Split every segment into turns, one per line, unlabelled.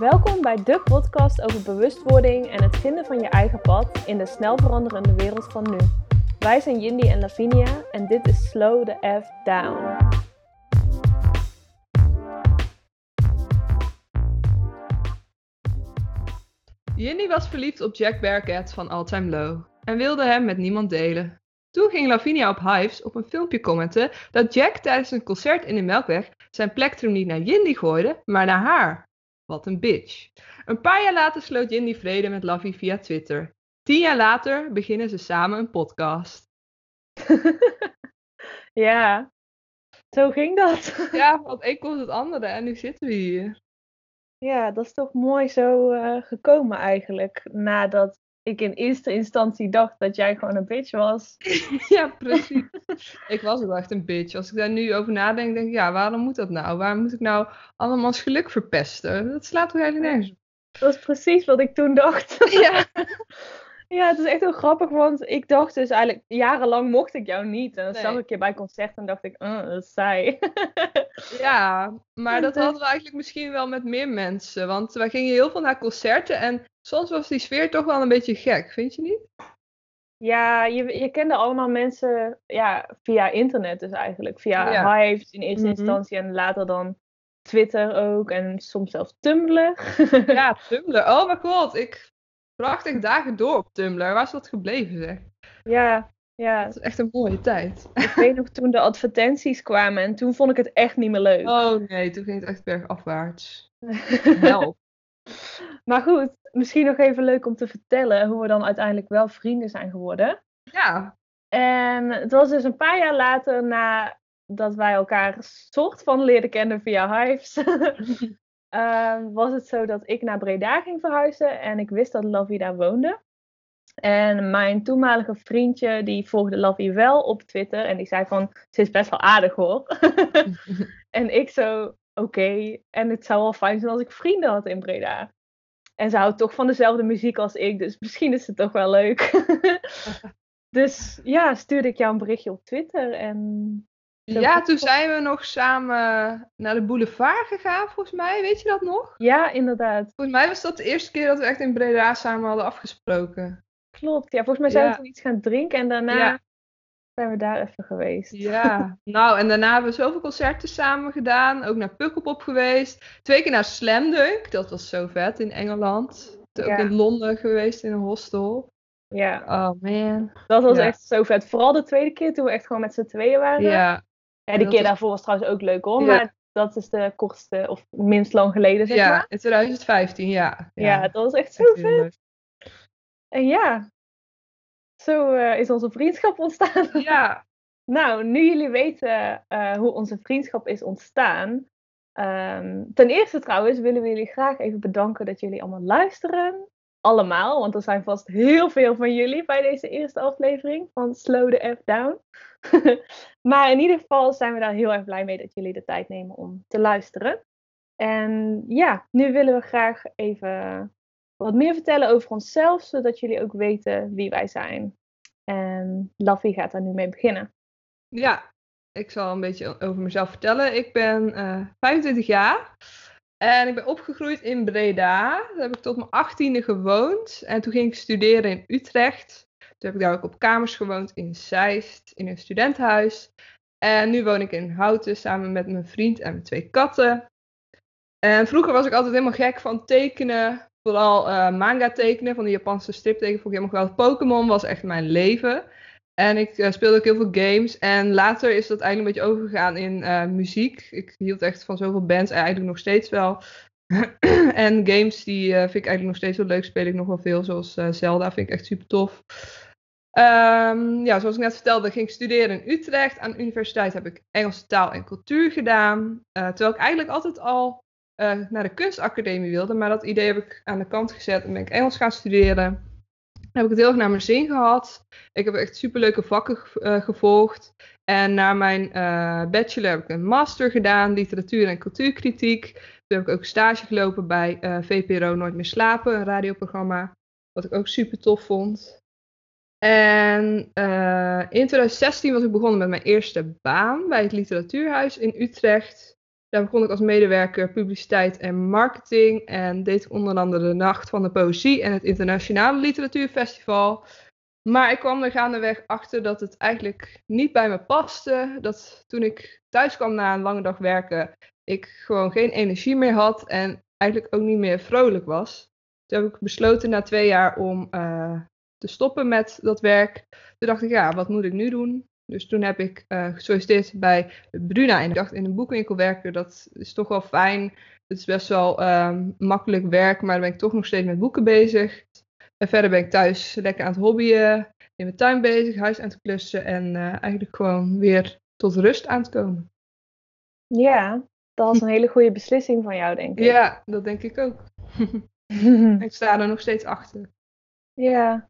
Welkom bij de podcast over bewustwording en het vinden van je eigen pad in de snel veranderende wereld van nu. Wij zijn Jindy en Lavinia en dit is Slow the F Down.
Jindy was verliefd op Jack Bearcat van All Time Low en wilde hem met niemand delen. Toen ging Lavinia op Hives op een filmpje commenten dat Jack tijdens een concert in de Melkweg zijn plektrum niet naar Jindy gooide, maar naar haar. Wat een bitch. Een paar jaar later sloot Jindy vrede met Lavie via Twitter. Tien jaar later beginnen ze samen een podcast.
ja, zo ging dat.
ja, want één komt het andere en nu zitten we hier.
Ja, dat is toch mooi zo uh, gekomen eigenlijk. Nadat ik in eerste instantie dacht dat jij gewoon een bitch was.
ja, precies. ik was wel echt een bitch. Als ik daar nu over nadenk, denk ik, ja, waarom moet dat nou? Waarom moet ik nou allemaal geluk verpesten? Dat slaat toch helemaal nergens op.
Dat is precies wat ik toen dacht. ja. Ja, het is echt heel grappig, want ik dacht dus eigenlijk, jarenlang mocht ik jou niet. En dan zag ik je bij concert en dacht ik, uh, dat is saai.
ja, maar dat hadden we eigenlijk misschien wel met meer mensen. Want wij gingen heel veel naar concerten en soms was die sfeer toch wel een beetje gek, vind je niet?
Ja, je, je kende allemaal mensen ja, via internet dus eigenlijk. Via ja. Hives in eerste mhm. instantie en later dan Twitter ook en soms zelfs Tumblr.
ja, Tumblr. Oh mijn god, ik prachtig dagen door op Tumblr. Waar is dat gebleven zeg?
Ja, ja.
Dat is echt een mooie tijd.
Ik weet nog toen de advertenties kwamen en toen vond ik het echt niet meer leuk.
Oh nee, toen ging het echt bergafwaarts. Help.
Maar goed, misschien nog even leuk om te vertellen hoe we dan uiteindelijk wel vrienden zijn geworden.
Ja.
En het was dus een paar jaar later nadat wij elkaar soort van leerden kennen via Hives. Ehm, was het zo dat ik naar Breda ging verhuizen en ik wist dat Lovie daar woonde. En mijn toenmalige vriendje, die volgde Lovie wel op Twitter en die zei van, ze is best wel aardig hoor. en ik zo, oké, en het zou wel fijn zijn als ik vrienden had in Breda. En ze houdt toch van dezelfde muziek als ik, dus misschien is het toch wel leuk. dus ja, stuurde ik jou een berichtje op Twitter en
ja, toen zijn we nog samen naar de boulevard gegaan, volgens mij. Weet je dat nog?
Ja, inderdaad.
Volgens mij was dat de eerste keer dat we echt in Breda samen hadden afgesproken.
Klopt, ja. Volgens mij zijn we toen iets gaan drinken en daarna zijn we daar even geweest.
Ja, nou en daarna hebben we zoveel concerten samen gedaan. Ook naar Pukkelpop geweest. Twee keer naar Slam Dunk, dat was zo vet in Engeland. Ook in Londen geweest in een hostel.
Ja.
Oh man.
Dat was echt zo vet. Vooral de tweede keer toen we echt gewoon met z'n tweeën waren.
Ja.
Ja, die keer daarvoor was trouwens ook leuk hoor. Maar dat is de kortste of minst lang geleden, zeg
ja,
maar.
in 2015, ja.
Ja, dat was echt zo vet. En ja, zo uh, is onze vriendschap ontstaan.
Ja.
nou, nu jullie weten uh, hoe onze vriendschap is ontstaan. Um, ten eerste trouwens willen we jullie graag even bedanken dat jullie allemaal luisteren allemaal, want er zijn vast heel veel van jullie bij deze eerste aflevering van Slow the F Down. maar in ieder geval zijn we daar heel erg blij mee dat jullie de tijd nemen om te luisteren. En ja, nu willen we graag even wat meer vertellen over onszelf, zodat jullie ook weten wie wij zijn. En Laffy gaat daar nu mee beginnen.
Ja, ik zal een beetje over mezelf vertellen. Ik ben uh, eh, 25 jaar. En ik ben opgegroeid in Breda. Daar heb ik tot mijn achttiende gewoond. En toen ging ik studeren in Utrecht. Toen heb ik daar ook op kamers gewoond in Zeist, in een studentenhuis. En nu woon ik in Houten samen met mijn vriend en mijn twee katten. En vroeger was ik altijd helemaal gek van tekenen. Vooral uh, manga tekenen, van de Japanse striptekenen vond ik helemaal geweldig. Pokémon was echt mijn leven. En ik uh, speelde ook heel veel games. En later is dat eigenlijk een beetje overgegaan in uh, muziek. Ik hield echt van zoveel bands. En eigenlijk nog steeds wel. en games die vind ik eigenlijk nog steeds wel leuk. Speel ik nog wel veel. Zoals Zelda vind ik echt super tof. Um, ja, zoals ik net vertelde, ging ik studeren in Utrecht. Aan de universiteit heb ik Engelse taal en cultuur gedaan. terwijl ik eigenlijk altijd al naar de kunstacademie wilde. Maar dat idee heb ik aan de kant gezet en ben ik Engels gaan studeren heb ik het heel erg naar mijn zin gehad. Ik heb echt superleuke vakken uh, gevolgd. En na mijn uh, bachelor heb ik een master gedaan, literatuur en cultuurkritiek. Toen heb ik ook stage gelopen bij uh, eh, VPRO Nooit meer slapen, een radioprogramma. Wat ik ook super tof vond. En in 2016 was ik begonnen met mijn eerste baan bij het literatuurhuis in Utrecht. Daar begon ik als medewerker publiciteit en marketing. En deed ik onder andere de Nacht van de Poëzie en het Internationale Literatuurfestival. Maar ik kwam er gaandeweg achter dat het eigenlijk niet bij me paste. Dat toen ik thuis kwam na een lange dag werken, ik gewoon geen energie meer had en eigenlijk ook niet meer vrolijk was. Toen heb ik besloten na twee jaar om uh, te stoppen met dat werk. Toen dacht ik, ja, wat moet ik nu doen? Dus toen heb ik uh, gesolliciteerd bij Bruna. En ik dacht, in een boekwinkel werken, dat is toch wel fijn. Het is best wel um, makkelijk werk, maar dan ben ik toch nog steeds met boeken bezig. En verder ben ik thuis lekker aan het hobbyen, in mijn tuin bezig, huis aan het klussen en uh, eigenlijk gewoon weer tot rust aan het komen.
Ja, dat was een hele goede beslissing van jou, denk ik.
Ja, dat denk ik ook. ik sta er nog steeds achter.
Ja.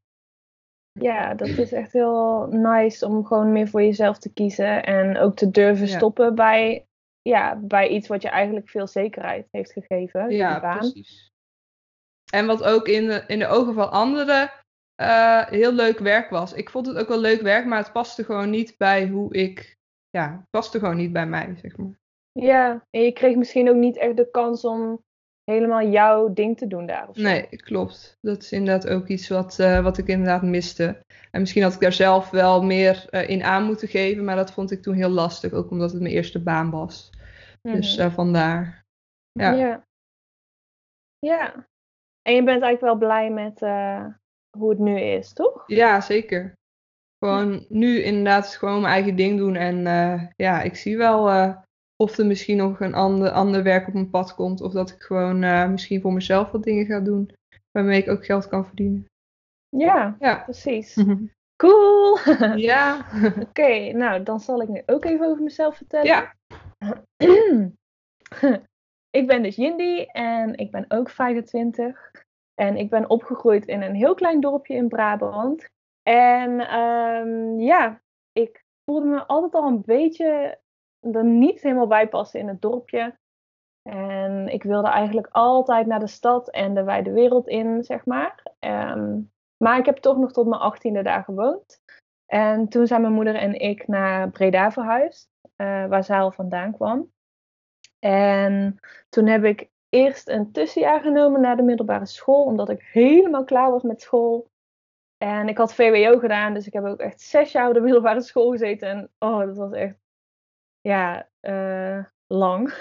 Ja, dat is echt heel nice om gewoon meer voor jezelf te kiezen. En ook te durven stoppen bij, ja, bij iets wat je eigenlijk veel zekerheid heeft gegeven.
Ja, baan. precies. En wat ook in de, in de ogen van anderen uh, heel leuk werk was. Ik vond het ook wel leuk werk, maar het paste gewoon niet bij hoe ik. Ja, het paste gewoon niet bij mij, zeg maar.
Ja, en je kreeg misschien ook niet echt de kans om helemaal jouw ding te doen daar. Of
Nee, klopt. Dat is inderdaad ook iets wat, uh, wat ik inderdaad miste. En misschien had ik daar zelf wel meer uh, in aan moeten geven, maar dat vond ik toen heel lastig, ook omdat het mijn eerste baan was. Dus uh, vandaar. Ja.
ja. ja. En je bent eigenlijk wel blij met hoe het nu is, toch?
Ja, zeker. Gewoon nu inderdaad gewoon mijn eigen ding doen. En ja, ik zie wel of er misschien nog een ander, ander werk op mijn pad komt. Of dat ik gewoon uh, misschien voor mezelf wat dingen ga doen. Waarmee ik ook geld kan verdienen.
Ja, ja. precies. Cool!
ja.
Oké, nou dan zal ik nu ook even over mezelf vertellen.
Ja.
ik ben dus Jindy en ik ben ook 25. En ik ben opgegroeid in een heel klein dorpje in Brabant. En um, ja, ik voelde me altijd al een beetje er niet helemaal bij passen in het dorpje. En ik wilde eigenlijk altijd naar de stad en de wijde wereld in, zeg maar. Um, maar ik heb toch nog tot mijn achttiende daar gewoond. En toen zijn mijn moeder en ik naar Breda verhuisd, uh, waar zij al vandaan kwam. En toen heb ik eerst een tussenjaar genomen naar de middelbare school, omdat ik helemaal klaar was met school. En ik had VWO gedaan, dus ik heb ook echt zes jaar op de middelbare school gezeten. En oh, dat was echt ja, uh, lang.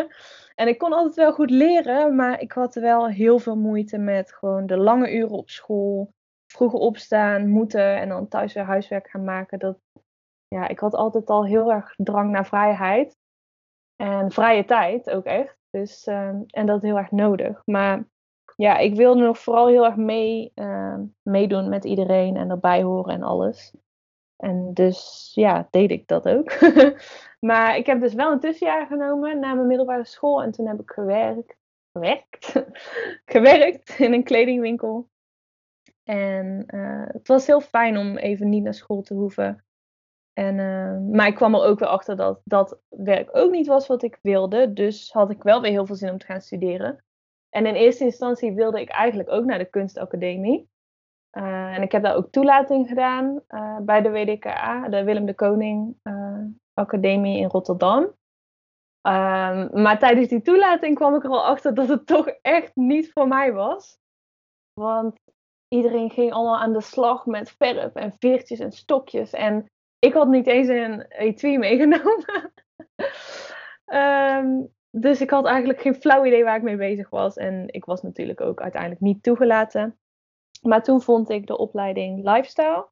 en ik kon altijd wel goed leren, maar ik had wel heel veel moeite met gewoon de lange uren op school. Vroeg opstaan, moeten en dan thuis weer huiswerk gaan maken. Dat, ja, ik had altijd al heel erg drang naar vrijheid. En vrije tijd ook echt. Dus, uh, en dat heel erg nodig. Maar ja, ik wilde nog vooral heel erg mee, uh, meedoen met iedereen en erbij horen en alles. En dus ja, deed ik dat ook. maar ik heb dus wel een tussenjaar genomen na mijn middelbare school. En toen heb ik gewerkt. Gewerkt? gewerkt in een kledingwinkel. En uh, het was heel fijn om even niet naar school te hoeven. En, uh, maar ik kwam er ook weer achter dat dat werk ook niet was wat ik wilde. Dus had ik wel weer heel veel zin om te gaan studeren. En in eerste instantie wilde ik eigenlijk ook naar de kunstacademie. Uh, en ik heb daar ook toelating gedaan uh, bij de WDKA, de Willem de Koning uh, Academie in Rotterdam. Um, maar tijdens die toelating kwam ik er al achter dat het toch echt niet voor mij was. Want iedereen ging allemaal aan de slag met verf en veertjes en stokjes. En ik had niet eens een etui meegenomen. um, dus ik had eigenlijk geen flauw idee waar ik mee bezig was. En ik was natuurlijk ook uiteindelijk niet toegelaten. Maar toen vond ik de opleiding Lifestyle,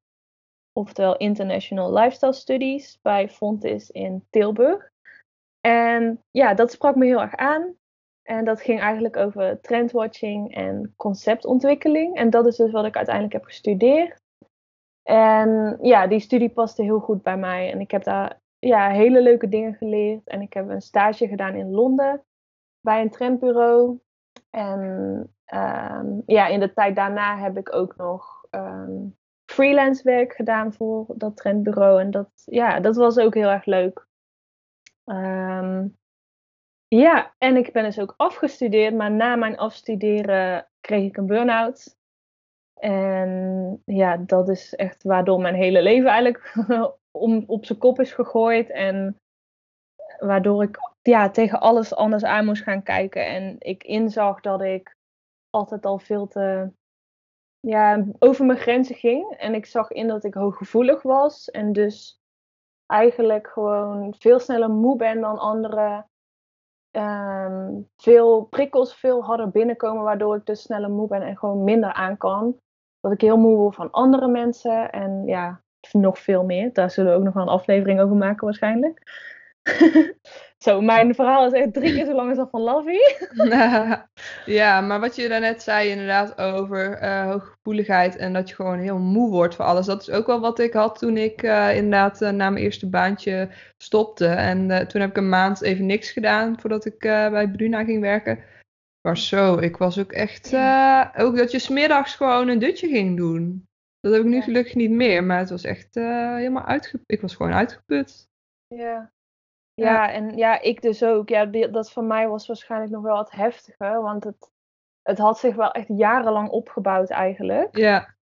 oftewel International Lifestyle Studies, bij Fontis in Tilburg. En ja, dat sprak me heel erg aan. En dat ging eigenlijk over trendwatching en conceptontwikkeling. En dat is dus wat ik uiteindelijk heb gestudeerd. En ja, die studie paste heel goed bij mij. En ik heb daar ja, hele leuke dingen geleerd. En ik heb een stage gedaan in Londen bij een trendbureau. En Um, ja, in de tijd daarna heb ik ook nog um, freelance werk gedaan voor dat trendbureau. En dat, ja, dat was ook heel erg leuk. Um, ja, en ik ben dus ook afgestudeerd, maar na mijn afstuderen kreeg ik een burn-out. En ja, dat is echt waardoor mijn hele leven eigenlijk om, op zijn kop is gegooid. En waardoor ik ja, tegen alles anders aan moest gaan kijken. En ik inzag dat ik altijd al veel te ja, over mijn grenzen ging. En ik zag in dat ik hooggevoelig was. En dus eigenlijk gewoon veel sneller moe ben dan anderen. Ehm, veel prikkels veel harder binnenkomen, waardoor ik dus sneller moe ben en gewoon minder aan kan. Dat ik heel moe word van andere mensen. En ja, nog veel meer. Daar zullen we ook nog wel een aflevering over maken waarschijnlijk. Zo, mijn verhaal is echt drie keer zo lang als dat van Lovey.
ja, maar wat je daarnet zei inderdaad over uh, hooggevoeligheid en dat je gewoon heel moe wordt voor alles. Dat is ook wel wat ik had toen ik uh, inderdaad uh, na mijn eerste baantje stopte. En toen heb ik een maand even niks gedaan voordat ik bij Bruna ging werken. Maar zo, ik was ook echt, ook dat je smiddags gewoon een dutje ging doen. Dat heb ik nu gelukkig niet meer, maar het was echt helemaal uitgeput. Ik was gewoon uitgeput.
Ja. Ja, en ja, ik dus ook. Ja, dat voor mij was waarschijnlijk nog wel wat heftiger, want het, het had zich wel echt jarenlang opgebouwd eigenlijk.
Ja.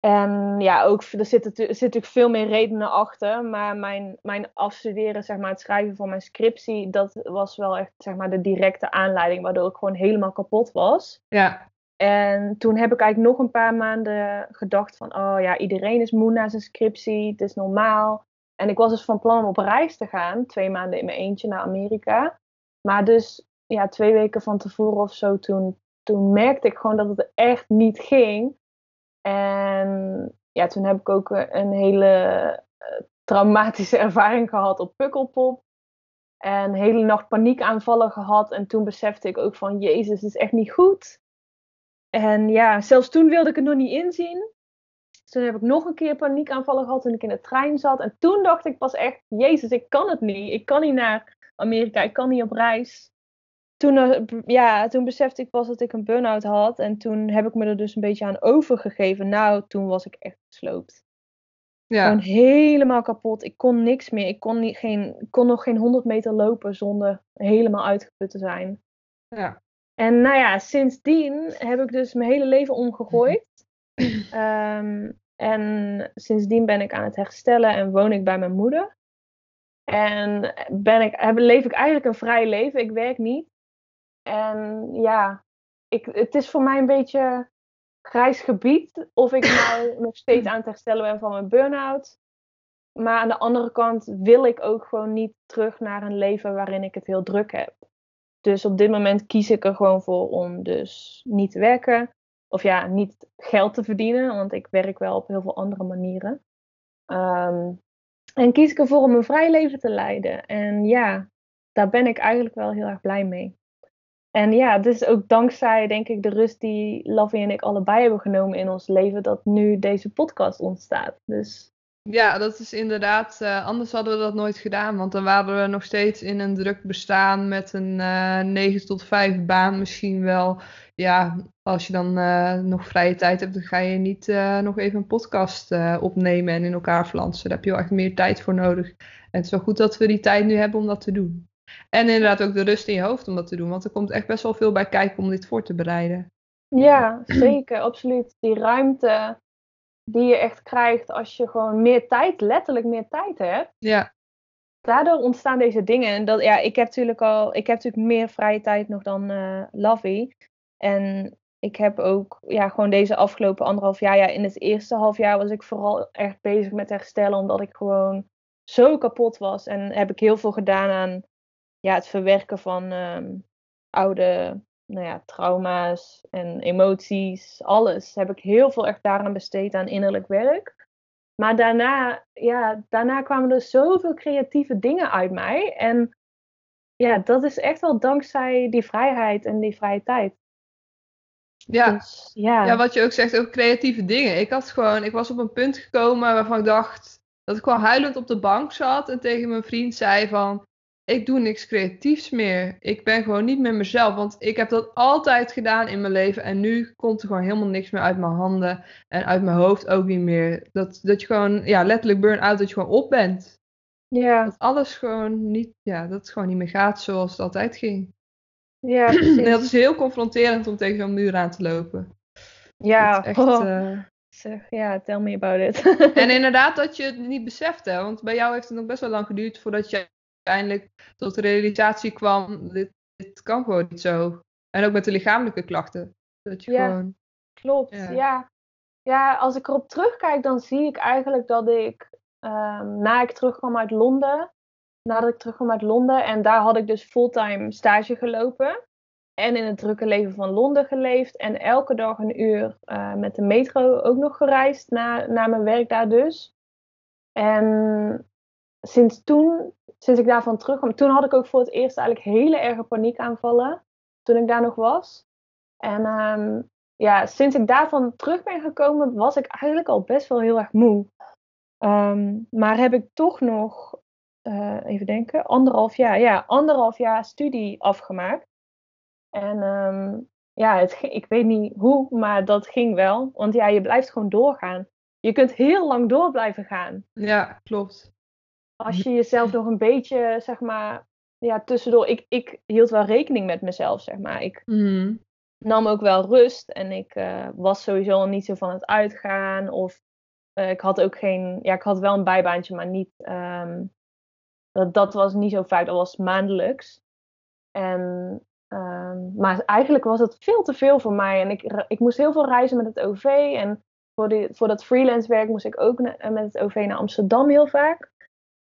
En ja, ook, er zitten er zit natuurlijk veel meer redenen achter, maar mijn, mijn afstuderen, zeg maar, het schrijven van mijn scriptie, dat was wel echt, zeg maar, de directe aanleiding, waardoor ik gewoon helemaal kapot was.
Ja.
En toen heb ik eigenlijk nog een paar maanden gedacht van, oh ja, iedereen is moe na zijn scriptie, het is normaal. En ik was dus van plan om op reis te gaan, twee maanden in mijn eentje naar Amerika. Maar dus ja, twee weken van tevoren of zo, toen, toen merkte ik gewoon dat het echt niet ging. En ja, toen heb ik ook een hele eh, traumatische ervaring gehad op Pukkelpop. En hele nacht paniekaanvallen gehad. En toen besefte ik ook van, jezus, het is echt niet goed. En ja, zelfs toen wilde ik het nog niet inzien. Toen heb ik nog een keer paniekaanvallen gehad toen ik in de trein zat. En toen dacht ik pas echt, jezus, ik kan het niet. Ik kan niet naar Amerika, ik kan niet op reis. Toen, eh, ja, toen besefte ik pas dat ik een burn-out had. En toen heb ik me er dus een beetje aan overgegeven. Nou, toen was ik echt gesloopt. Ja. Gewoon helemaal kapot. Ik kon niks meer. Ik kon, niet, geen, kon nog geen 100 meter lopen zonder helemaal uitgeput te zijn.
Ja.
En nou ja, sindsdien heb ik dus mijn hele leven omgegooid. Um, En sindsdien ben ik aan het herstellen en woon ik bij mijn moeder. En ben ik, heb, leef ik eigenlijk een vrij leven. Ik werk niet. En ja, ik, het is voor mij een beetje grijs gebied. Of ik nou nog steeds aan het herstellen ben van mijn burn-out. Maar aan de andere kant wil ik ook gewoon niet terug naar een leven waarin ik het heel druk heb. Dus op dit moment kies ik er gewoon voor om dus niet te werken of ja, niet geld te verdienen, want ik werk wel op heel veel andere manieren. Ehm, en kies ik ervoor om een vrij leven te leiden. En ja, daar ben ik eigenlijk wel heel erg blij mee. En ja, dus ook dankzij, denk ik, de rust die Lovie en ik allebei hebben genomen in ons leven, dat nu deze podcast ontstaat. Dus
ja, dat is inderdaad. Uh, anders hadden we dat nooit gedaan. Want dan waren we nog steeds in een druk bestaan met een eh, 9 tot 5 baan misschien wel. Ja, als je dan uh, nog vrije tijd hebt, dan ga je niet nog even een podcast opnemen en in elkaar flansen. Daar heb je wel echt meer tijd voor nodig. En het is wel goed dat we die tijd nu hebben om dat te doen. En inderdaad ook de rust in je hoofd om dat te doen. Want er komt echt best wel veel bij kijken om dit voor te bereiden.
Ja, zeker, absoluut. Die ruimte die je echt krijgt als je gewoon meer tijd, letterlijk meer tijd hebt.
Ja.
Daardoor ontstaan deze dingen. En dat, ja, ik heb natuurlijk al, ik heb natuurlijk meer vrije tijd nog dan uh, Lovey. En ik heb ook, ja, gewoon deze afgelopen anderhalf jaar, ja, in het eerste half jaar was ik vooral echt bezig met herstellen, omdat ik gewoon zo kapot was. En heb ik heel veel gedaan aan, ja, het verwerken van um, oude nou ja, trauma's en emoties, alles. Heb ik heel veel echt daaraan besteed aan innerlijk werk. Maar daarna, ja, daarna kwamen er zoveel creatieve dingen uit mij. En ja, dat is echt wel dankzij die vrijheid en die vrije tijd.
Ja. Dus, ja. ja, wat je ook zegt, ook creatieve dingen. Ik had gewoon, ik was op een punt gekomen waarvan ik dacht dat ik wel huilend op de bank zat en tegen mijn vriend zei van, ik doe niks creatiefs meer. Ik ben gewoon niet met mezelf. Want ik heb dat altijd gedaan in mijn leven. En nu komt er gewoon helemaal niks meer uit mijn handen. En uit mijn hoofd ook niet meer. Dat, dat je gewoon, ja, letterlijk burn-out, dat je gewoon op bent.
Ja.
Dat alles gewoon niet, ja, dat het gewoon niet meer gaat zoals het altijd ging.
Ja, precies.
En dat is heel confronterend om tegen zo'n muur aan te lopen.
Ja, echt, oh. uh... zeg, ja, tell me about it.
en inderdaad dat je het niet beseft, hè. Want bij jou heeft het nog best wel lang geduurd voordat je uiteindelijk tot de realisatie kwam, dit, dit kan gewoon niet zo. En ook met de lichamelijke klachten. Dat je
Ja.
gewoon...
Klopt,
Ja.
ja. ja. als ik erop terugkijk, dan zie ik eigenlijk dat ik, ehm, na ik terugkwam uit Londen, nadat ik terugkwam uit Londen, en daar had ik dus fulltime stage gelopen. En in het drukke leven van Londen geleefd. En elke dag een uur eh, met de metro ook nog gereisd na, na mijn werk daar dus. En sinds toen, sinds ik daarvan terugkwam, toen had ik ook voor het eerst eigenlijk hele erge paniekaanvallen. Toen ik daar nog was. En ehm, ja, sinds ik daarvan terug ben gekomen, was ik eigenlijk al best wel heel erg moe. Ehm, maar heb ik toch nog, eh, even denken, anderhalf jaar, ja, anderhalf jaar studie afgemaakt. En ehm, ja, het, ik weet niet hoe, maar dat ging wel. Want ja, je blijft gewoon doorgaan. Je kunt heel lang door blijven gaan.
Ja, klopt.
Als je jezelf nog een beetje, zeg maar, ja, tussendoor. Ik, ik hield wel rekening met mezelf, zeg maar. Ik
Mhm.
nam ook wel rust en ik eh, was sowieso al niet zo van het uitgaan. Of eh, ik had ook geen, ja, ik had wel een bijbaantje, maar niet, ehm, dat, dat was niet zo vaak, dat was maandelijks. En, ehm, maar eigenlijk was het veel te veel voor mij en ik, ik moest heel veel reizen met het OV. En voor, die, voor dat freelance werk moest ik ook met het OV naar Amsterdam heel vaak.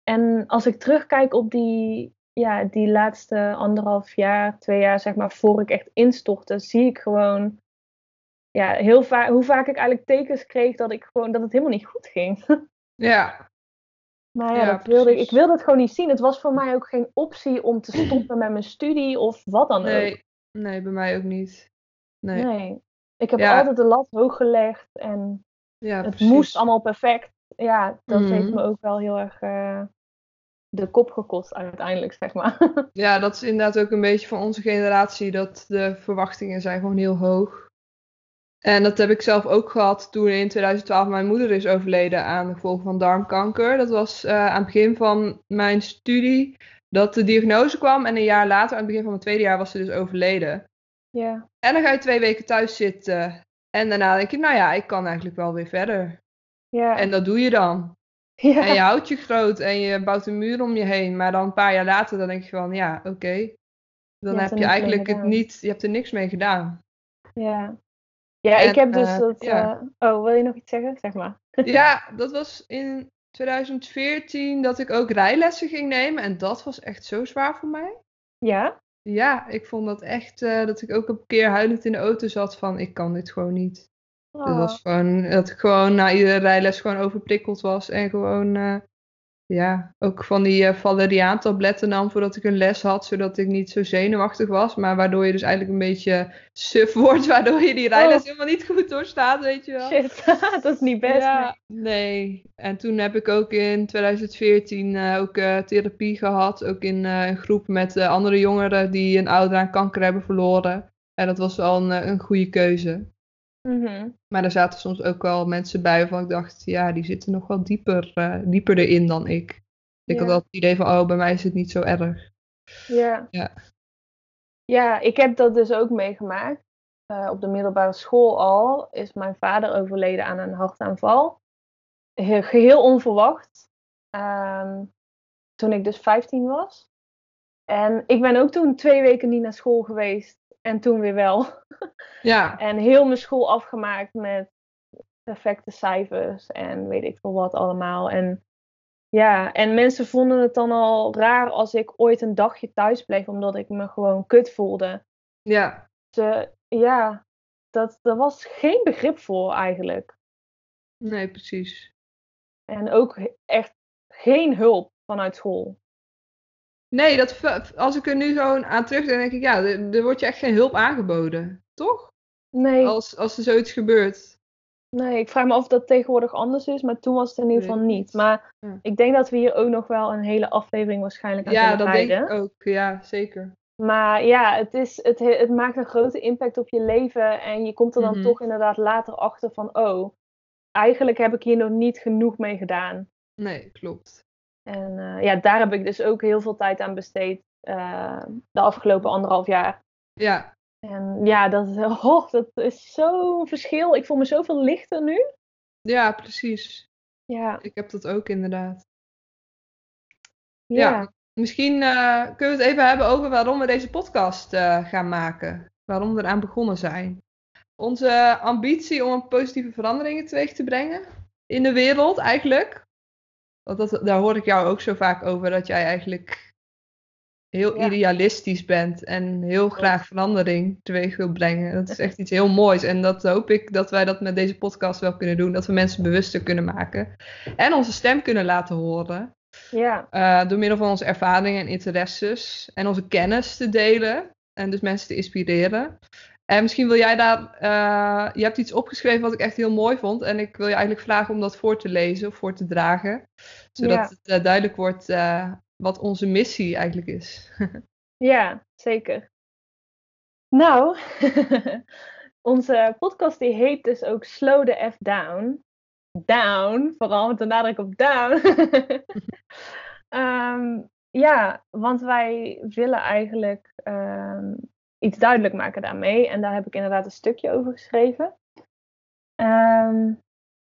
En als ik terugkijk op die, ja, die laatste anderhalf jaar, twee jaar, zeg maar, voor ik echt instortte, zie ik gewoon ja, heel vaak hoe vaak ik eigenlijk tekens kreeg dat ik gewoon dat het helemaal niet goed ging.
Ja,
Maar ja,
Ja,
dat wilde, ik ik wilde het gewoon niet zien. Het was voor mij ook geen optie om te stoppen met mijn studie of wat dan ook.
nee. Bij mij ook niet. Nee.
Nee. Ik heb
Ja.
altijd de lat hoog gelegd en
Ja,
het
precies.
moest allemaal perfect. Ja, dat heeft
Mhm.
me ook wel heel erg eh, de kop gekost uiteindelijk, zeg maar.
Ja, dat is inderdaad ook een beetje van onze generatie, dat de verwachtingen zijn gewoon heel hoog. En dat heb ik zelf ook gehad toen in 2012 mijn moeder is overleden aan de gevolgen van darmkanker. Dat was eh, aan het begin van mijn studie dat de diagnose kwam en een jaar later, aan het begin van mijn tweede jaar, was ze dus overleden.
ja.
En dan ga je twee weken thuis zitten en daarna denk je, nou ja, ik kan eigenlijk wel weer verder.
Ja.
En dat doe je dan.
ja.
En je houdt je groot en je bouwt een muur om je heen. Maar dan een paar jaar later, dan denk je van, ja, oké. Dan
Je
heb je eigenlijk het niet, je hebt er niks mee gedaan.
Ja, ja
En,
ik heb dus
eh,
dat.
ja.
eh, oh, wil je nog iets zeggen? Zeg maar.
Ja, dat was in 2014 dat ik ook rijlessen ging nemen. En dat was echt zo zwaar voor mij.
Ja?
Ja, ik vond dat echt, eh, dat ik ook een keer huilend in de auto zat van, ik kan dit gewoon niet. Dat
Oh,
was gewoon, dat ik gewoon na iedere rijles gewoon overprikkeld was. En gewoon, eh, ja, ook van die eh Valeriaan tabletten nam voordat ik een les had. Zodat ik niet zo zenuwachtig was. Maar waardoor je dus eigenlijk een beetje suf wordt. Waardoor je die rijles
Oh.
helemaal niet goed doorstaat, weet je wel.
Shit, dat is niet best.
Ja, nee. En toen heb ik ook in 2014 eh, ook therapie gehad. Ook in een groep met andere jongeren die een ouder aan kanker hebben verloren. En dat was wel een, een goede keuze.
Mhm.
Maar er zaten soms ook wel mensen bij waarvan ik dacht, ja, die zitten nog wel dieper, eh, dieper erin dan ik. Ik
Ja.
had altijd het idee van, oh, bij mij is het niet zo erg.
Ja.
Ja.
Ja, ik heb dat dus ook meegemaakt. Eh, op de middelbare school al is mijn vader overleden aan een hartaanval. He- Geheel onverwacht. Ehm, toen ik dus 15 was. En ik ben ook toen twee weken niet naar school geweest. En toen weer wel.
Ja,
En heel mijn school afgemaakt met perfecte cijfers en weet ik veel wat allemaal. En ja, en mensen vonden het dan al raar als ik ooit een dagje thuis bleef, omdat ik me gewoon kut voelde.
ja,
Ze, ja, dat, daar was geen begrip voor eigenlijk.
nee, precies.
En ook echt geen hulp vanuit school.
Nee, dat, als ik er nu zo aan terugdenk, denk ik, ja, er, er wordt je echt geen hulp aangeboden, toch?
Nee,
Als, als er zoiets gebeurt.
nee, ik vraag me af of dat tegenwoordig anders is, maar toen was het in ieder geval niet. Maar
Ja.
ik denk dat we hier ook nog wel een hele aflevering waarschijnlijk aan
Ja,
kunnen
dat denk ik ook. Ja, zeker.
Maar ja, het, is, het, he- het maakt een grote impact op je leven. En je komt er dan
Mhm.
toch inderdaad later achter van, oh, eigenlijk heb ik hier nog niet genoeg mee gedaan.
Nee, klopt.
En eh, ja, daar heb ik dus ook heel veel tijd aan besteed eh, de afgelopen anderhalf jaar.
Ja,
En ja, dat, oh, dat is zo'n verschil. Ik voel me zoveel lichter nu.
ja, precies.
Ja,
Ik heb dat ook inderdaad.
ja.
Ja. misschien eh, kunnen we het even hebben over waarom we deze podcast gaan maken. Waarom we eraan begonnen zijn. Onze ambitie om een positieve verandering teweeg te brengen in de wereld eigenlijk. Want dat, daar hoor ik jou ook zo vaak over, dat jij eigenlijk heel idealistisch bent en heel graag verandering teweeg wil brengen. Dat is echt iets heel moois. En dat hoop ik dat wij dat met deze podcast wel kunnen doen. Dat we mensen bewuster kunnen maken. En onze stem kunnen laten horen.
Ja.
Uh, door middel van onze ervaringen en interesses. En onze kennis te delen. En dus mensen te inspireren. En misschien wil jij daar. Uh, je hebt iets opgeschreven wat ik echt heel mooi vond. En ik wil je eigenlijk vragen om dat voor te lezen of voor te dragen. Zodat het uh, duidelijk wordt wat onze missie eigenlijk is.
ja, zeker. Nou, onze podcast die heet dus ook Slow the F Down. Down, vooral met de nadruk op down. um, ja, want wij willen eigenlijk um, iets duidelijk maken daarmee. En daar heb ik inderdaad een stukje over geschreven. Um,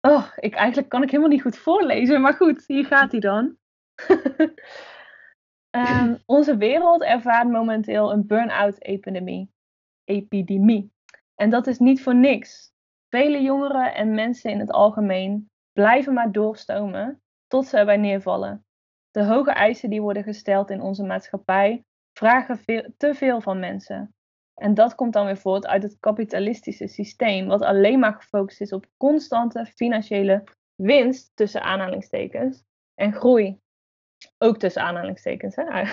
oh, ik, eigenlijk kan ik helemaal niet goed voorlezen, maar goed, hier gaat hij dan. Um, onze wereld ervaart momenteel een burn-out-epidemie. Epidemie. En dat is niet voor niks. Vele jongeren en mensen in het algemeen blijven maar doorstomen tot ze erbij neervallen. De hoge eisen die worden gesteld in onze maatschappij vragen veel, te veel van mensen. En dat komt dan weer voort uit het kapitalistische systeem, wat alleen maar gefocust is op constante financiële winst tussen aanhalingstekens en groei. Ook tussen aanhalingstekens. Hè?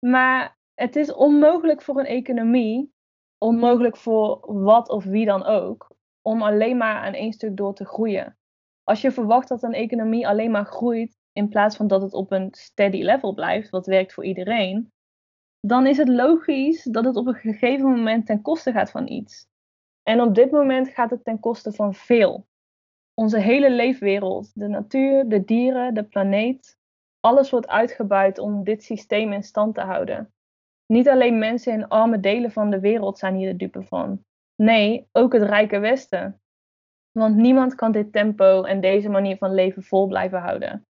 maar het is onmogelijk voor een economie, onmogelijk voor wat of wie dan ook, om alleen maar aan één stuk door te groeien. Als je verwacht dat een economie alleen maar groeit in plaats van dat het op een steady level blijft, wat werkt voor iedereen, dan is het logisch dat het op een gegeven moment ten koste gaat van iets. En op dit moment gaat het ten koste van veel. Onze hele leefwereld, de natuur, de dieren, de planeet, alles wordt uitgebuit om dit systeem in stand te houden. Niet alleen mensen in arme delen van de wereld zijn hier de dupe van. Nee, ook het rijke Westen. Want niemand kan dit tempo en deze manier van leven vol blijven houden.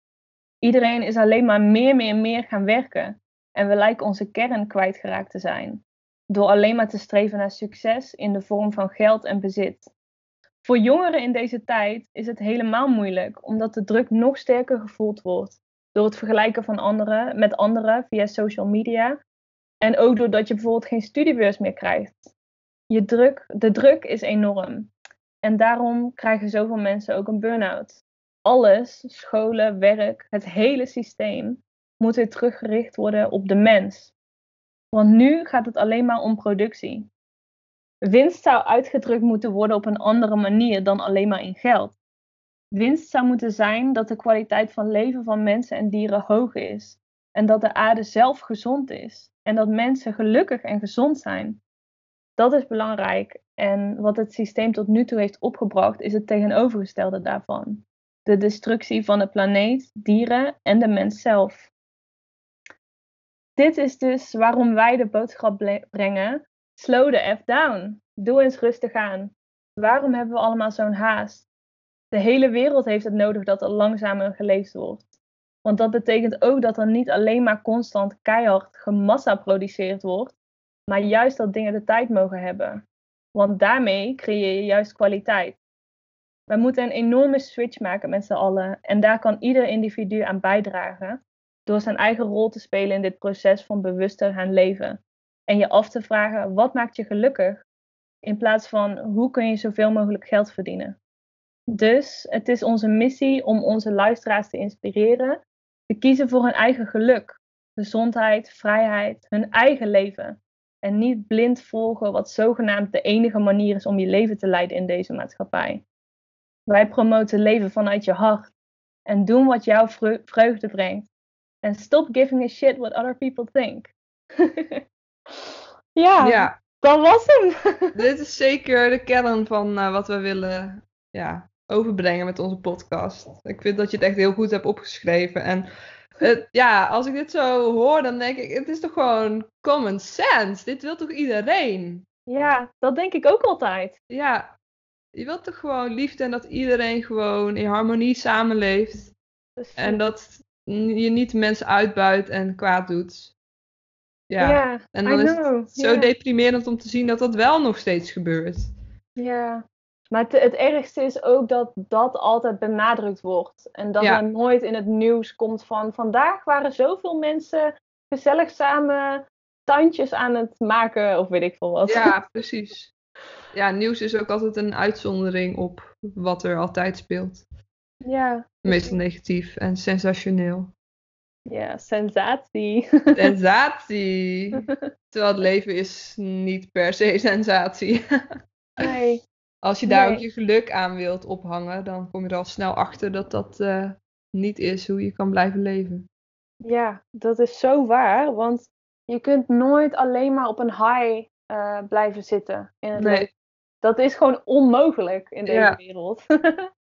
Iedereen is alleen maar meer, meer, meer gaan werken. En we lijken onze kern kwijtgeraakt te zijn. Door alleen maar te streven naar succes in de vorm van geld en bezit. Voor jongeren in deze tijd is het helemaal moeilijk, omdat de druk nog sterker gevoeld wordt door het vergelijken van anderen met anderen via social media. En ook doordat je bijvoorbeeld geen studiebeurs meer krijgt. Je druk, de druk is enorm. En daarom krijgen zoveel mensen ook een burn-out. Alles, scholen, werk, het hele systeem moet weer teruggericht worden op de mens. Want nu gaat het alleen maar om productie. Winst zou uitgedrukt moeten worden op een andere manier dan alleen maar in geld. Winst zou moeten zijn dat de kwaliteit van leven van mensen en dieren hoog is. En dat de aarde zelf gezond is. En dat mensen gelukkig en gezond zijn. Dat is belangrijk. En wat het systeem tot nu toe heeft opgebracht, is het tegenovergestelde daarvan. De destructie van de planeet, dieren en de mens zelf. Dit is dus waarom wij de boodschap brengen: slow the F down. Doe eens rustig aan. Waarom hebben we allemaal zo'n haast? de hele wereld heeft het nodig dat er langzamer geleefd wordt. Want dat betekent ook dat er niet alleen maar constant keihard gemassa produceerd wordt, maar juist dat dingen de tijd mogen hebben. Want daarmee creëer je juist kwaliteit. We moeten een enorme switch maken met z'n allen en daar kan ieder individu aan bijdragen door zijn eigen rol te spelen in dit proces van bewuster gaan leven. En je af te vragen, wat maakt je gelukkig? In plaats van, hoe kun je zoveel mogelijk geld verdienen? Dus het is onze missie om onze luisteraars te inspireren te kiezen voor hun eigen geluk, gezondheid, vrijheid, hun eigen leven. En niet blind volgen wat zogenaamd de enige manier is om je leven te leiden in deze maatschappij. Wij promoten leven vanuit je hart en doen wat jouw vreugde brengt. En stop giving a shit what other people think. ja, ja, dat was hem.
Dit is zeker de kern van uh, wat we willen ja, overbrengen met onze podcast. Ik vind dat je het echt heel goed hebt opgeschreven. En het, ja, als ik dit zo hoor, dan denk ik, het is toch gewoon common sense. Dit wil toch iedereen?
Ja, dat denk ik ook altijd.
Ja, je wilt toch gewoon liefde en dat iedereen gewoon in harmonie samenleeft. En dat, je niet mensen uitbuit en kwaad doet. Ja,
Ja,
en
I
dan is
know,
het zo deprimerend om te zien dat dat wel nog steeds gebeurt.
Ja, maar het, het ergste is ook dat dat altijd benadrukt wordt. En dat
Ja.
er nooit in het nieuws komt van vandaag waren zoveel mensen gezellig samen tandjes aan het maken of weet ik veel wat.
Ja, precies. Ja, nieuws is ook altijd een uitzondering op wat er altijd speelt.
Ja,
Meestal negatief en sensationeel.
ja, sensatie.
Sensatie! Terwijl het leven is niet per se sensatie.
Nee,
Als je daar
Nee.
ook je geluk aan wilt ophangen, dan kom je er al snel achter dat dat eh, niet is hoe je kan blijven leven.
ja, dat is zo waar. Want je kunt nooit alleen maar op een high eh, blijven zitten in het
Nee.
leven. Dat is gewoon onmogelijk in deze
Ja.
wereld.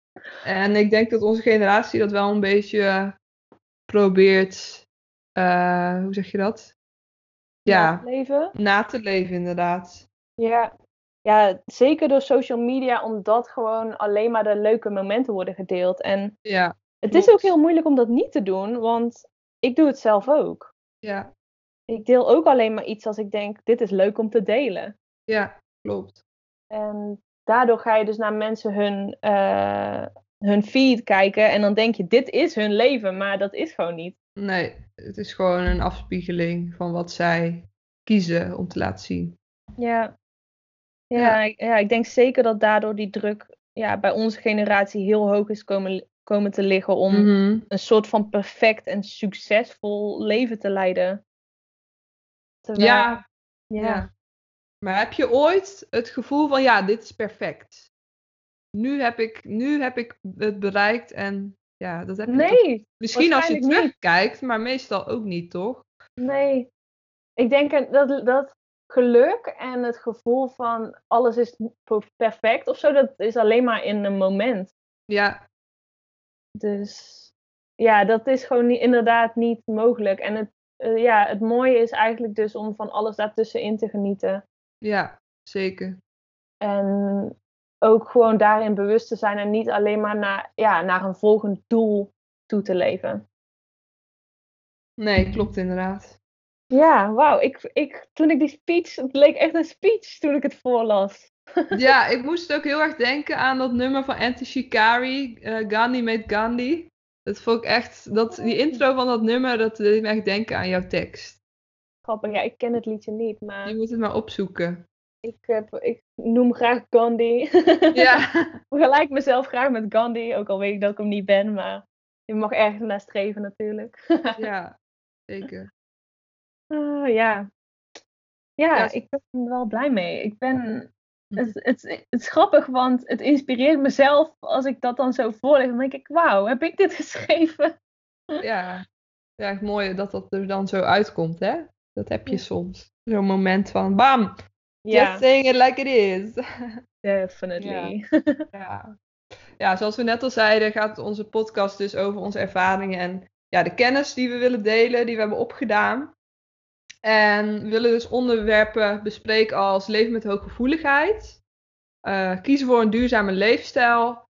En ik denk dat onze generatie dat wel een beetje eh, probeert, eh, hoe zeg je dat? Ja,
Leven.
na te leven inderdaad.
Ja. ja, zeker door social media, omdat gewoon alleen maar de leuke momenten worden gedeeld. En
Ja,
het is ook heel moeilijk om dat niet te doen, want ik doe het zelf ook.
ja,
Ik deel ook alleen maar iets als ik denk, dit is leuk om te delen.
ja, klopt.
En daardoor ga je dus naar mensen hun, eh, hun feed kijken en dan denk je, dit is hun leven, maar dat is gewoon niet.
Nee, het is gewoon een afspiegeling van wat zij kiezen om te laten zien.
Ja. Ja,
Ja.
ik- ja, ik denk zeker dat daardoor die druk ja, bij onze generatie heel hoog is komen, komen te liggen om
Mhm.
een soort van perfect en succesvol leven te leiden. Terwijl-
Ja,
ja.
ja. Maar heb je ooit het gevoel van, ja, dit is perfect. Nu heb ik, nu heb ik het bereikt en ja, dat heb je toch-
Nee,
Misschien als je
waarschijnlijk niet.
terugkijkt, maar meestal ook niet, toch?
nee. Ik denk dat, dat geluk en het gevoel van alles is per- perfect of zo, dat is alleen maar in een moment.
Ja,
Dus ja, dat is gewoon niet, inderdaad niet mogelijk. En het, eh, ja, het mooie is eigenlijk dus om van alles daartussenin te genieten.
Ja, zeker.
En ook gewoon daarin bewust te zijn en niet alleen maar naar, ja, naar een volgend doel toe te leven.
Nee, klopt inderdaad.
Ja, wauw. Ik, ik, toen ik die speech, het leek echt een speech toen ik het voorlas.
Ja, ik moest ook heel erg denken aan dat nummer van Anti Shikari, eh, Gandhi met Gandhi. Dat vond ik echt, dat, die intro van dat nummer, dat deed me echt denken aan jouw tekst.
Grappig, ja, ik ken het liedje niet, maar
Je moet het maar opzoeken.
ik, heb, ik noem graag Gandhi.
Ja,
Vergelijk mezelf graag met Gandhi, ook al weet ik dat ik hem niet ben, maar je mag ergens naar streven natuurlijk.
ja, zeker.
Ah, ja. Ja,
Ja,
ik ben er wel blij mee. Ik ben... Het, het, het is grappig, want het inspireert mezelf als ik dat dan zo voorlees. Dan denk ik, wauw, heb ik dit geschreven?
Ja, ja mooi dat dat er dan zo uitkomt, hè? Dat heb je soms. Zo'n moment van, bam,
Ja,
just saying it like it is.
definitely.
Ja. ja, zoals we net al zeiden, gaat onze podcast dus over onze ervaringen en ja, de kennis die we willen delen, die we hebben opgedaan. En we willen dus onderwerpen bespreken als leven met hooggevoeligheid, eh, kiezen voor een duurzame leefstijl,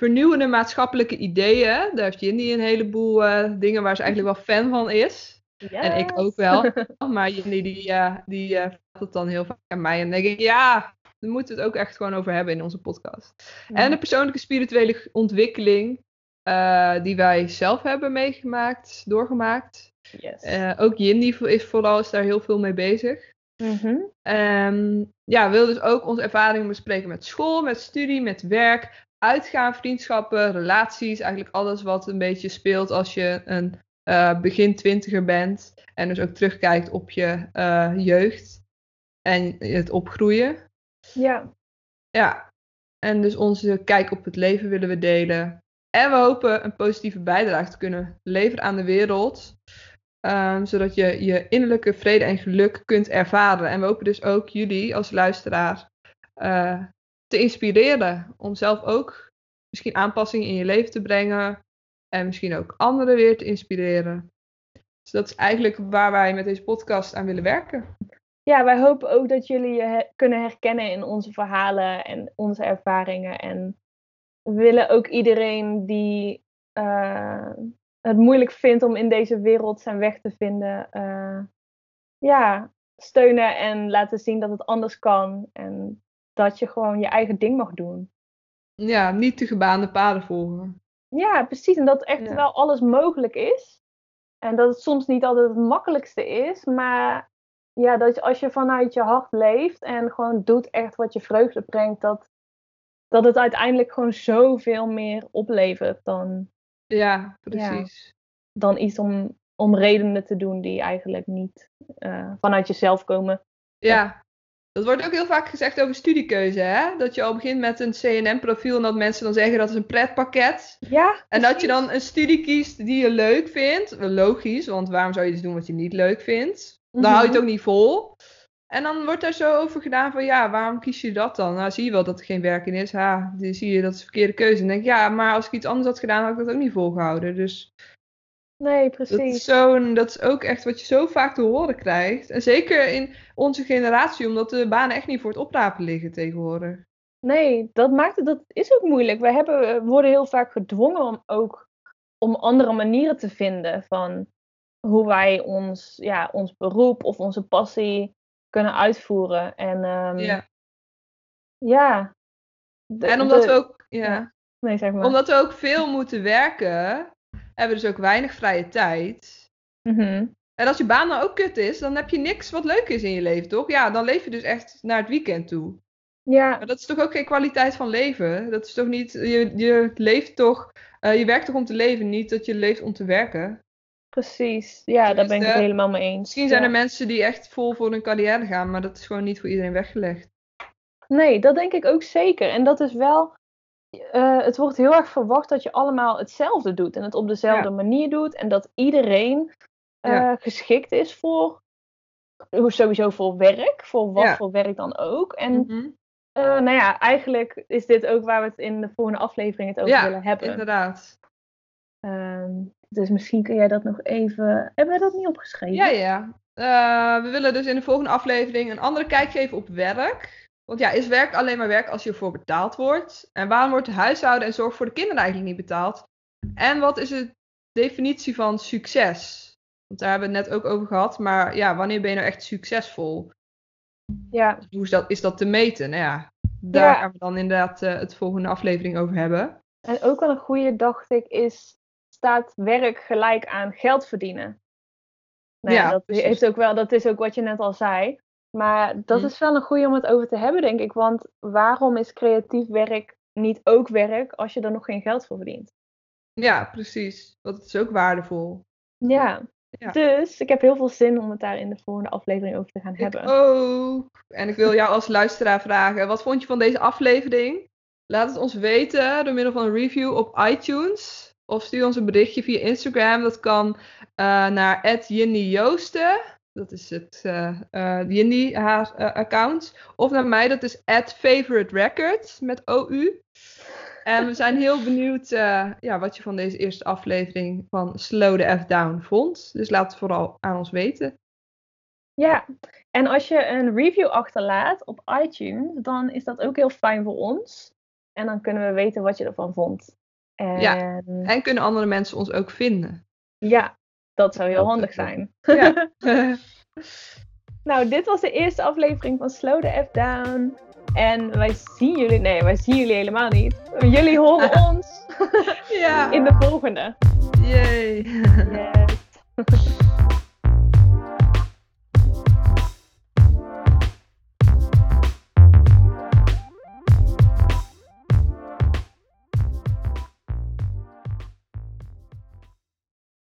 vernieuwende maatschappelijke ideeën. Daar heeft Jindy een heleboel eh, dingen waar ze eigenlijk wel fan van is. En ik ook wel. Maar Jindy die, eh die eh, vertelt het dan heel vaak aan mij. En dan denk ik, ja, daar moeten we het ook echt gewoon over hebben in onze podcast. En de persoonlijke spirituele ontwikkeling eh, die wij zelf hebben meegemaakt, doorgemaakt.
Yes.
Eh, ook Jindy is vooral is daar heel veel mee bezig.
Mhm.
Ehm, ja, we willen dus ook onze ervaringen bespreken met school, met studie, met werk, uitgaan, vriendschappen, relaties. Eigenlijk alles wat een beetje speelt als je een eh, begin twintiger bent. En dus ook terugkijkt op je eh, jeugd en het opgroeien.
Ja.
Ja, en dus onze kijk op het leven willen we delen. En we hopen een positieve bijdrage te kunnen leveren aan de wereld. ehm, zodat je je innerlijke vrede en geluk kunt ervaren. En we hopen dus ook jullie als luisteraar eh, te inspireren. Om zelf ook misschien aanpassingen in je leven te brengen. En misschien ook anderen weer te inspireren. Dus dat is eigenlijk waar wij met deze podcast aan willen werken.
ja, wij hopen ook dat jullie je kunnen herkennen in onze verhalen en onze ervaringen. En we willen ook iedereen die, eh, het moeilijk vindt om in deze wereld zijn weg te vinden, eh, ja, steunen en laten zien dat het anders kan. En dat je gewoon je eigen ding mag doen.
Ja, niet de gebaande paden volgen.
Ja, precies. En dat echt
Ja.
wel alles mogelijk is. En dat het soms niet altijd het makkelijkste is, maar ja, dat als je vanuit je hart leeft en gewoon doet echt wat je vreugde brengt, dat, dat het uiteindelijk gewoon zoveel meer oplevert dan,
Ja, precies.
dan iets om, om redenen te doen die eigenlijk niet eh, vanuit jezelf komen.
Ja. Dat wordt ook heel vaak gezegd over studiekeuze, hè? Dat je al begint met een CNM-profiel en dat mensen dan zeggen dat is een pretpakket.
Ja,
En dat je dan een studie kiest die je leuk vindt. Logisch, want waarom zou je iets doen wat je niet leuk vindt? Dan hou je het
Mhm.
ook niet vol. En dan wordt daar zo over gedaan van ja, waarom kies je dat dan? Nou, zie je wel dat er geen werk in is. Ha, dan zie je dat is een verkeerde keuze. En denk ik, ja, maar als ik iets anders had gedaan, had ik dat ook niet volgehouden. Dus
Nee,
dat is,
precies.
zo'n, dat is ook echt wat je zo vaak te horen krijgt. En zeker in onze generatie, omdat de banen echt niet voor het oprapen liggen tegenwoordig.
Nee, dat maakt het, dat is ook moeilijk. We, hebben, we worden heel vaak gedwongen om ook om andere manieren te vinden van hoe wij ons, ja, ons beroep of onze passie kunnen uitvoeren. En ehm,
Ja.
ja. De-
En omdat
de-
we ook, ja,
ja. Nee, zeg maar.
omdat we ook veel moeten werken, hebben dus ook weinig vrije tijd.
Mhm.
En als je baan nou ook kut is, dan heb je niks wat leuk is in je leven, toch? Ja, dan leef je dus echt naar het weekend toe.
Ja,
Maar dat is toch ook geen kwaliteit van leven? Dat is toch niet, je, je leeft toch, eh, je werkt toch om te leven, niet dat je leeft om te werken?
precies. Ja, daar ben ik het helemaal mee eens.
Misschien zijn er mensen die echt vol voor hun carrière gaan, maar dat is gewoon niet voor iedereen weggelegd.
Nee, dat denk ik ook zeker. En dat is wel. Eh, het wordt heel erg verwacht dat je allemaal hetzelfde doet en het op dezelfde manier doet. En dat iedereen eh,
Ja.
geschikt is voor. Sowieso voor werk, voor wat
Ja.
voor werk dan ook. En
Mhm.
eh, nou ja, eigenlijk is dit ook waar we het in de volgende aflevering het over
Ja,
willen hebben.
Inderdaad.
Ehm, dus misschien kun jij dat nog even. Hebben we dat niet opgeschreven?
Ja, ja. We willen dus in de volgende aflevering een andere kijk geven op werk. Want ja, is werk alleen maar werk als je ervoor betaald wordt? En waarom wordt huishouden en zorg voor de kinderen eigenlijk niet betaald? En wat is de definitie van succes? Want daar hebben we het net ook over gehad. Maar ja, wanneer ben je nou echt succesvol?
ja,
Hoe is dat, is dat te meten? Nou ja, daar
Ja.
gaan we dan inderdaad eh, het volgende aflevering over hebben.
En ook wel een goede, dacht ik, is staat werk gelijk aan geld verdienen. Nou ja,
Ja,
dat,
precies.
heeft ook wel, dat is ook wat je net al zei. Maar dat
Hm.
is wel een goede om het over te hebben, denk ik. Want waarom is creatief werk niet ook werk als je er nog geen geld voor verdient?
Ja, precies. Want het is ook waardevol.
Ja.
Ja.
Dus ik heb heel veel zin om het daar in de volgende aflevering over te gaan
Ik
hebben.
ook. En ik wil jou als luisteraar vragen, wat vond je van deze aflevering? Laat het ons weten door middel van een review op iTunes. Of stuur ons een berichtje via Instagram. Dat kan eh naar Joosten. Dat is het eh eh, Jinny haar eh, account. Of naar mij, dat is Favorite Records met OU. En we zijn heel benieuwd ja, wat je van deze eerste aflevering van Slow the F Down vond. Dus laat het vooral aan ons weten.
Ja, en als je een review achterlaat op iTunes, dan is dat ook heel fijn voor ons. En dan kunnen we weten wat je ervan vond. En
Ja.
ja,
En kunnen andere mensen ons ook vinden?
Dat zou heel
Dat
handig zijn.
Ja.
Nou, dit was de eerste aflevering van Slow the F Down. En wij zien jullie, nee, wij zien jullie helemaal niet. Jullie horen ons
ja.
in de volgende.
Yay.
Yes.